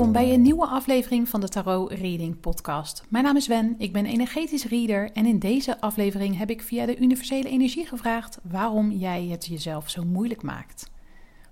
Welkom bij een nieuwe aflevering van de Tarot Reading Podcast. Mijn naam is Wen, ik ben energetisch reader en in deze aflevering heb ik via de universele energie gevraagd waarom jij het jezelf zo moeilijk maakt.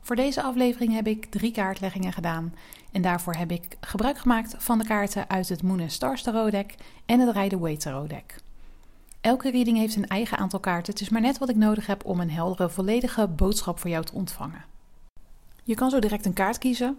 Voor deze aflevering heb ik drie kaartleggingen gedaan en daarvoor heb ik gebruik gemaakt van de kaarten uit het Moon Stars Tarot deck en het Rider Waite Tarot deck. Elke reading heeft een eigen aantal kaarten, het is maar net wat ik nodig heb om een heldere, volledige boodschap voor jou te ontvangen. Je kan zo direct een kaart kiezen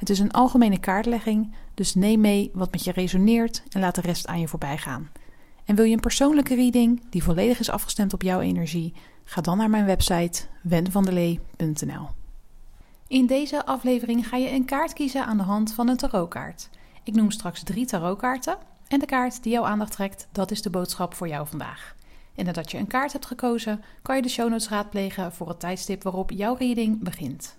Het is een algemene kaartlegging, dus neem mee wat met je resoneert en laat de rest aan je voorbij gaan. En wil je een persoonlijke reading die volledig is afgestemd op jouw energie? Ga dan naar mijn website wenvandelee.nl. In deze aflevering ga je een kaart kiezen aan de hand van een tarotkaart. Ik noem straks drie tarotkaarten en de kaart die jouw aandacht trekt, dat is de boodschap voor jou vandaag. En nadat je een kaart hebt gekozen, kan je de show notes raadplegen voor het tijdstip waarop jouw reading begint.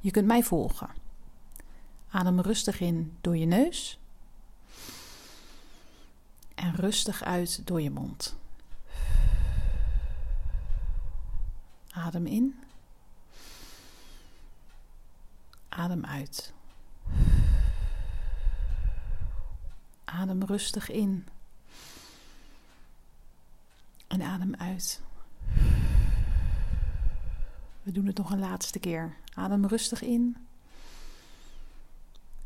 Je kunt mij volgen. Adem rustig in door je neus en rustig uit door je mond. Adem in. Adem uit. Adem rustig in. En adem uit. We doen het nog een laatste keer. Adem rustig in.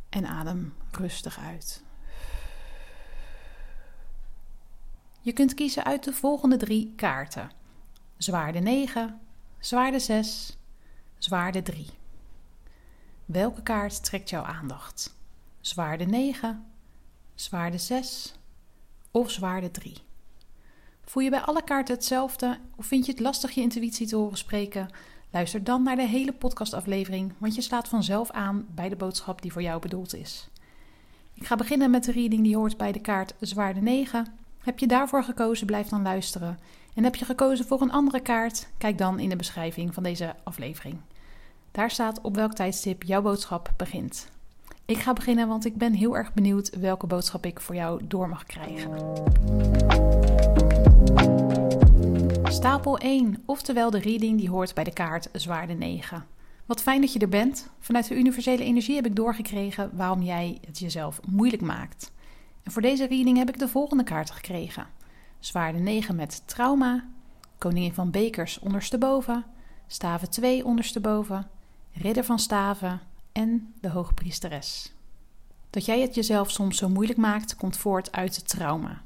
En adem rustig uit. Je kunt kiezen uit de volgende drie kaarten: zwaarde 9, zwaarde 6, zwaarde 3. Welke kaart trekt jouw aandacht? Zwaarde 9, zwaarde 6 of zwaarde 3? Voel je bij alle kaarten hetzelfde of vind je het lastig je intuïtie te horen spreken? Luister dan naar de hele podcastaflevering, want je slaat vanzelf aan bij de boodschap die voor jou bedoeld is. Ik ga beginnen met de reading die hoort bij de kaart Zwaarde 9. Heb je daarvoor gekozen, blijf dan luisteren. En heb je gekozen voor een andere kaart, kijk dan in de beschrijving van deze aflevering. Daar staat op welk tijdstip jouw boodschap begint. Ik ga beginnen, want ik ben heel erg benieuwd welke boodschap ik voor jou door mag krijgen. Stapel 1, oftewel de reading die hoort bij de kaart Zwaarde 9. Wat fijn dat je er bent. Vanuit de universele energie heb ik doorgekregen waarom jij het jezelf moeilijk maakt. En voor deze reading heb ik de volgende kaarten gekregen: Zwaarde 9 met trauma, Koningin van Bekers ondersteboven, Staven 2 ondersteboven, Ridder van Staven en de Hoogpriesteres. Dat jij het jezelf soms zo moeilijk maakt, komt voort uit het trauma.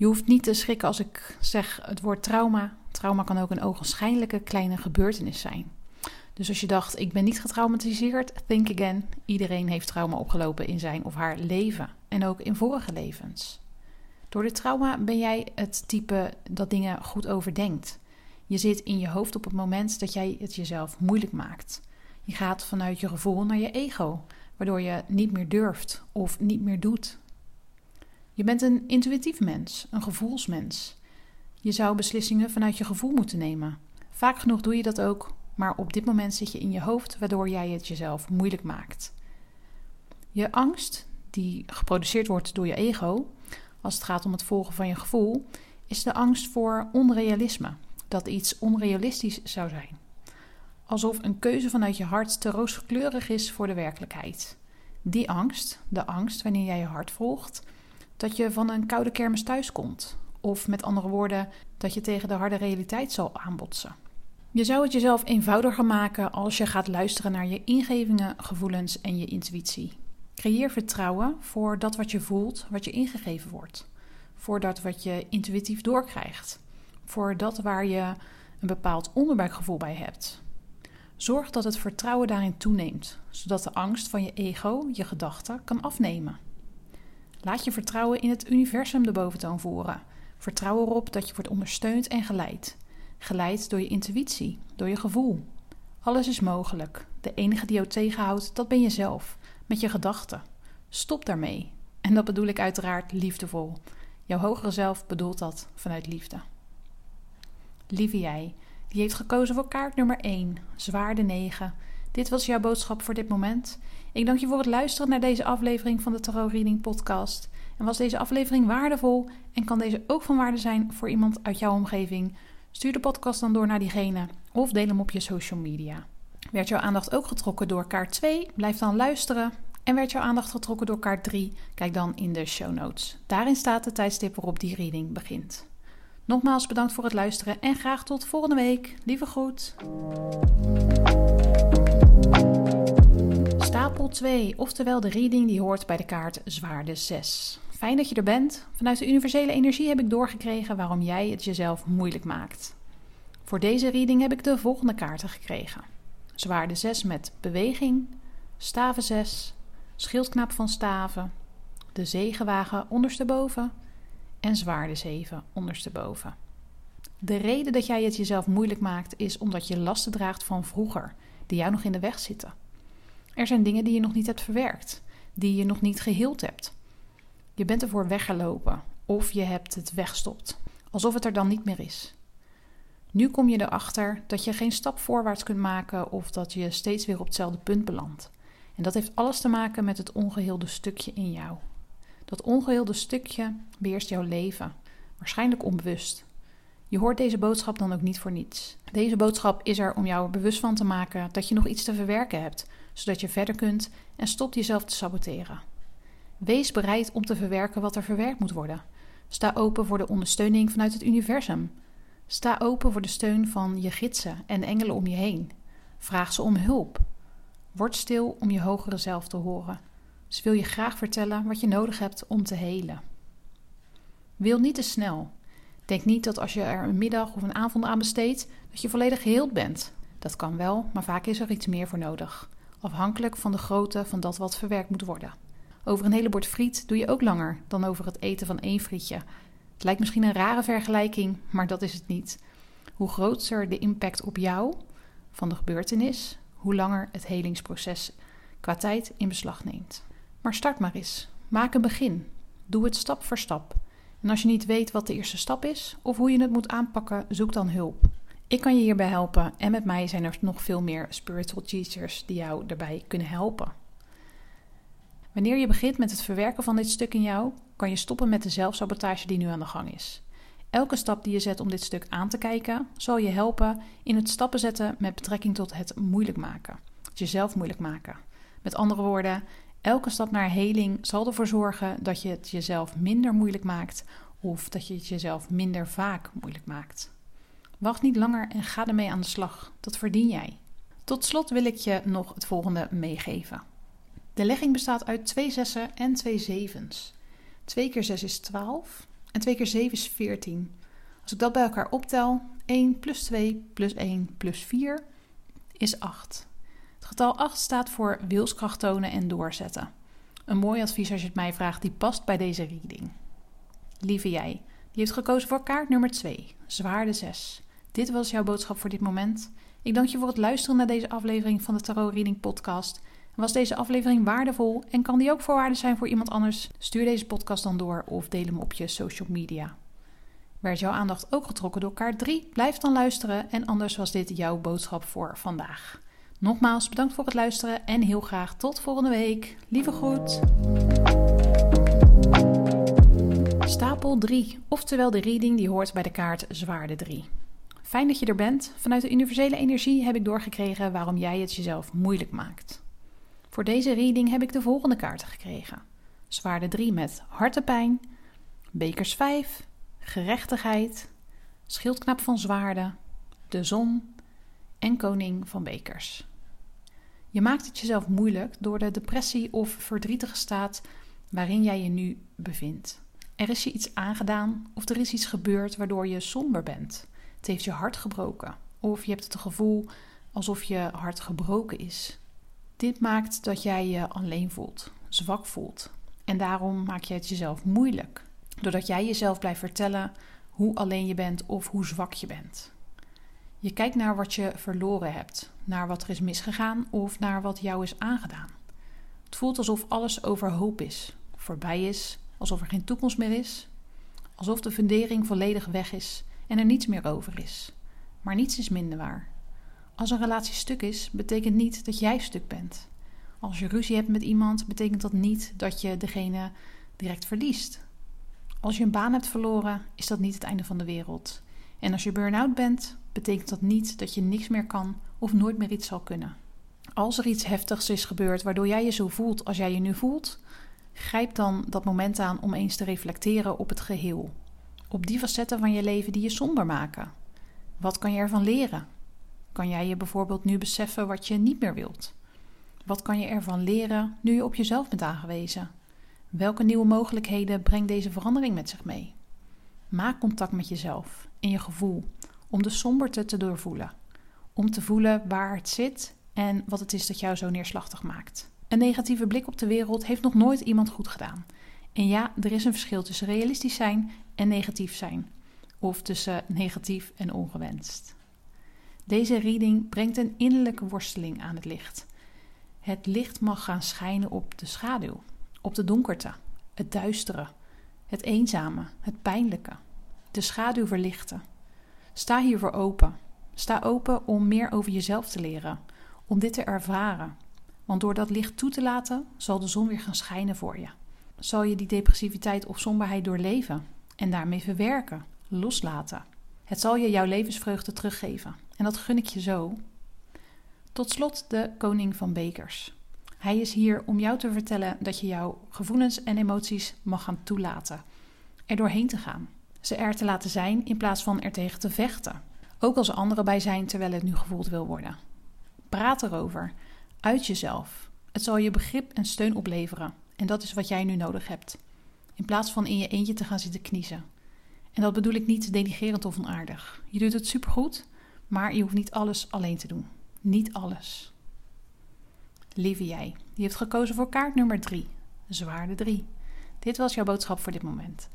Je hoeft niet te schrikken als ik zeg het woord trauma. Trauma kan ook een ogenschijnlijke kleine gebeurtenis zijn. Dus als je dacht, ik ben niet getraumatiseerd, think again. Iedereen heeft trauma opgelopen in zijn of haar leven en ook in vorige levens. Door dit trauma ben jij het type dat dingen goed overdenkt. Je zit in je hoofd op het moment dat jij het jezelf moeilijk maakt. Je gaat vanuit je gevoel naar je ego, waardoor je niet meer durft of niet meer doet je bent een intuïtief mens, een gevoelsmens. Je zou beslissingen vanuit je gevoel moeten nemen. Vaak genoeg doe je dat ook, maar op dit moment zit je in je hoofd waardoor jij het jezelf moeilijk maakt. Je angst, die geproduceerd wordt door je ego, als het gaat om het volgen van je gevoel, is de angst voor onrealisme, dat iets onrealistisch zou zijn. Alsof een keuze vanuit je hart te rooskleurig is voor de werkelijkheid. Die angst, de angst wanneer jij je hart volgt, dat je van een koude kermis thuis komt. Of met andere woorden, dat je tegen de harde realiteit zal aanbotsen. Je zou het jezelf eenvoudiger maken als je gaat luisteren naar je ingevingen, gevoelens en je intuïtie. Creëer vertrouwen voor dat wat je voelt, wat je ingegeven wordt. Voor dat wat je intuïtief doorkrijgt. Voor dat waar je een bepaald onderbuikgevoel bij hebt. Zorg dat het vertrouwen daarin toeneemt, zodat de angst van je ego, je gedachten, kan afnemen. Laat je vertrouwen in het universum de boventoon voeren. Vertrouw erop dat je wordt ondersteund en geleid. Geleid door je intuïtie, door je gevoel. Alles is mogelijk. De enige die jou tegenhoudt, dat ben jezelf, met je gedachten. Stop daarmee. En dat bedoel ik uiteraard liefdevol. Jouw hogere zelf bedoelt dat vanuit liefde. Lieve jij, die heeft gekozen voor kaart nummer 1, zwaarde 9. Dit was jouw boodschap voor dit moment. Ik dank je voor het luisteren naar deze aflevering van de Tarot Reading Podcast. En was deze aflevering waardevol en kan deze ook van waarde zijn voor iemand uit jouw omgeving? Stuur de podcast dan door naar diegene of deel hem op je social media. Werd jouw aandacht ook getrokken door kaart 2? Blijf dan luisteren. En werd jouw aandacht getrokken door kaart 3? Kijk dan in de show notes. Daarin staat de tijdstip waarop die reading begint. Nogmaals bedankt voor het luisteren en graag tot volgende week. Lieve groet. Stapel 2, oftewel de reading die hoort bij de kaart Zwaarde 6. Fijn dat je er bent. Vanuit de universele energie heb ik doorgekregen waarom jij het jezelf moeilijk maakt. Voor deze reading heb ik de volgende kaarten gekregen: Zwaarde 6 met beweging, staven 6, schildknap van staven, de zegenwagen ondersteboven en zwaarde 7 ondersteboven. De reden dat jij het jezelf moeilijk maakt is omdat je lasten draagt van vroeger, die jou nog in de weg zitten. Er zijn dingen die je nog niet hebt verwerkt, die je nog niet geheeld hebt. Je bent ervoor weggelopen of je hebt het weggestopt, alsof het er dan niet meer is. Nu kom je erachter dat je geen stap voorwaarts kunt maken of dat je steeds weer op hetzelfde punt belandt. En dat heeft alles te maken met het ongeheelde stukje in jou. Dat ongeheelde stukje beheerst jouw leven, waarschijnlijk onbewust. Je hoort deze boodschap dan ook niet voor niets. Deze boodschap is er om jou er bewust van te maken dat je nog iets te verwerken hebt, zodat je verder kunt en stopt jezelf te saboteren. Wees bereid om te verwerken wat er verwerkt moet worden. Sta open voor de ondersteuning vanuit het universum. Sta open voor de steun van je gidsen en engelen om je heen. Vraag ze om hulp. Word stil om je hogere zelf te horen. Ze wil je graag vertellen wat je nodig hebt om te helen. Wil niet te snel. Denk niet dat als je er een middag of een avond aan besteedt, dat je volledig geheeld bent. Dat kan wel, maar vaak is er iets meer voor nodig. Afhankelijk van de grootte van dat wat verwerkt moet worden. Over een hele bord friet doe je ook langer dan over het eten van één frietje. Het lijkt misschien een rare vergelijking, maar dat is het niet. Hoe groter de impact op jou van de gebeurtenis, hoe langer het helingsproces qua tijd in beslag neemt. Maar start maar eens. Maak een begin. Doe het stap voor stap. En als je niet weet wat de eerste stap is of hoe je het moet aanpakken, zoek dan hulp. Ik kan je hierbij helpen en met mij zijn er nog veel meer spiritual teachers die jou daarbij kunnen helpen. Wanneer je begint met het verwerken van dit stuk in jou, kan je stoppen met de zelfsabotage die nu aan de gang is. Elke stap die je zet om dit stuk aan te kijken, zal je helpen in het stappen zetten met betrekking tot het moeilijk maken. Het jezelf moeilijk maken. Met andere woorden, elke stap naar heling zal ervoor zorgen dat je het jezelf minder moeilijk maakt of dat je het jezelf minder vaak moeilijk maakt. Wacht niet langer en ga ermee aan de slag. Dat verdien jij. Tot slot wil ik je nog het volgende meegeven. De legging bestaat uit twee zessen en twee zevens. 2 keer 6 is 12 en 2 keer 7 is 14. Als ik dat bij elkaar optel, 1 plus 2 plus 1 plus 4 is 8. Het getal 8 staat voor wilskracht tonen en doorzetten. Een mooi advies als je het mij vraagt, die past bij deze reading. Lieve jij, die heeft gekozen voor kaart nummer 2, zwaarde 6. Dit was jouw boodschap voor dit moment. Ik dank je voor het luisteren naar deze aflevering van de Tarot Reading Podcast. Was deze aflevering waardevol en kan die ook voorwaarde zijn voor iemand anders? Stuur deze podcast dan door of deel hem op je social media. Werd jouw aandacht ook getrokken door kaart 3? Blijf dan luisteren en anders was dit jouw boodschap voor vandaag. Nogmaals bedankt voor het luisteren en heel graag tot volgende week. Lieve groet. Stapel Stapel 3, oftewel de reading die hoort bij de kaart Zwaarde 3. Fijn dat je er bent. Vanuit de universele energie heb ik doorgekregen waarom jij het jezelf moeilijk maakt. Voor deze reading heb ik de volgende kaarten gekregen: Zwaarde 3 met hartepijn, bekers 5, gerechtigheid, schildknap van zwaarden, de zon en koning van bekers. Je maakt het jezelf moeilijk door de depressie of verdrietige staat waarin jij je nu bevindt. Er is je iets aangedaan of er is iets gebeurd waardoor je somber bent. Het heeft je hart gebroken of je hebt het gevoel alsof je hart gebroken is. Dit maakt dat jij je alleen voelt, zwak voelt. En daarom maak je het jezelf moeilijk. Doordat jij jezelf blijft vertellen hoe alleen je bent of hoe zwak je bent. Je kijkt naar wat je verloren hebt, naar wat er is misgegaan of naar wat jou is aangedaan. Het voelt alsof alles overhoop is, voorbij is, alsof er geen toekomst meer is, alsof de fundering volledig weg is en er niets meer over is. Maar niets is minder waar. Als een relatie stuk is, betekent niet dat jij stuk bent. Als je ruzie hebt met iemand, betekent dat niet dat je degene direct verliest. Als je een baan hebt verloren, is dat niet het einde van de wereld. En als je burn-out bent, betekent dat niet dat je niks meer kan of nooit meer iets zal kunnen. Als er iets heftigs is gebeurd waardoor jij je zo voelt als jij je nu voelt, grijp dan dat moment aan om eens te reflecteren op het geheel. Op die facetten van je leven die je somber maken. Wat kan je ervan leren? Kan jij je bijvoorbeeld nu beseffen wat je niet meer wilt? Wat kan je ervan leren nu je op jezelf bent aangewezen? Welke nieuwe mogelijkheden brengt deze verandering met zich mee? Maak contact met jezelf en je gevoel om de somberte te doorvoelen. Om te voelen waar het zit en wat het is dat jou zo neerslachtig maakt. Een negatieve blik op de wereld heeft nog nooit iemand goed gedaan. En ja, er is een verschil tussen realistisch zijn en negatief zijn. Of tussen negatief en ongewenst. Deze reading brengt een innerlijke worsteling aan het licht. Het licht mag gaan schijnen op de schaduw, op de donkerte, het duistere, het eenzame, het pijnlijke. De schaduw verlichten. Sta hiervoor open. Sta open om meer over jezelf te leren, om dit te ervaren. Want door dat licht toe te laten, zal de zon weer gaan schijnen voor je. Zal je die depressiviteit of somberheid doorleven en daarmee verwerken, loslaten. Het zal je jouw levensvreugde teruggeven. En dat gun ik je zo. Tot slot de koning van bekers. Hij is hier om jou te vertellen dat je jouw gevoelens en emoties mag gaan toelaten. Er doorheen te gaan. Ze er te laten zijn in plaats van er tegen te vechten. Ook als er anderen bij zijn terwijl het nu gevoeld wil worden. Praat erover. Uit jezelf. Het zal je begrip en steun opleveren. En dat is wat jij nu nodig hebt. In plaats van in je eentje te gaan zitten kniezen. En dat bedoel ik niet denigerend of onaardig. Je doet het supergoed, maar je hoeft niet alles alleen te doen. Niet alles. Lieve jij, die heeft gekozen voor kaart nummer 3, zwaarde 3. Dit was jouw boodschap voor dit moment.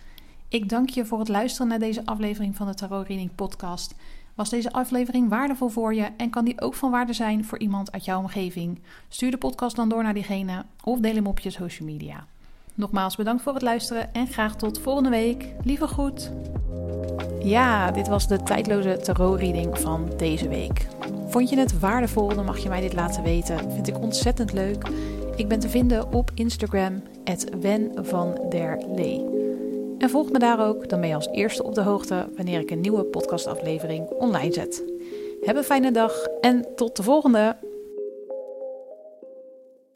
Ik dank je voor het luisteren naar deze aflevering van de Tarot Reading Podcast. Was deze aflevering waardevol voor je en kan die ook van waarde zijn voor iemand uit jouw omgeving? Stuur de podcast dan door naar diegene of deel hem op je social media. Nogmaals bedankt voor het luisteren en graag tot volgende week. Lieve goed. Ja, dit was de tijdloze tarot-reading van deze week. Vond je het waardevol, dan mag je mij dit laten weten. Vind ik ontzettend leuk. Ik ben te vinden op Instagram, Wen van der Lee. En volg me daar ook, dan ben je als eerste op de hoogte wanneer ik een nieuwe podcastaflevering online zet. Heb een fijne dag en tot de volgende!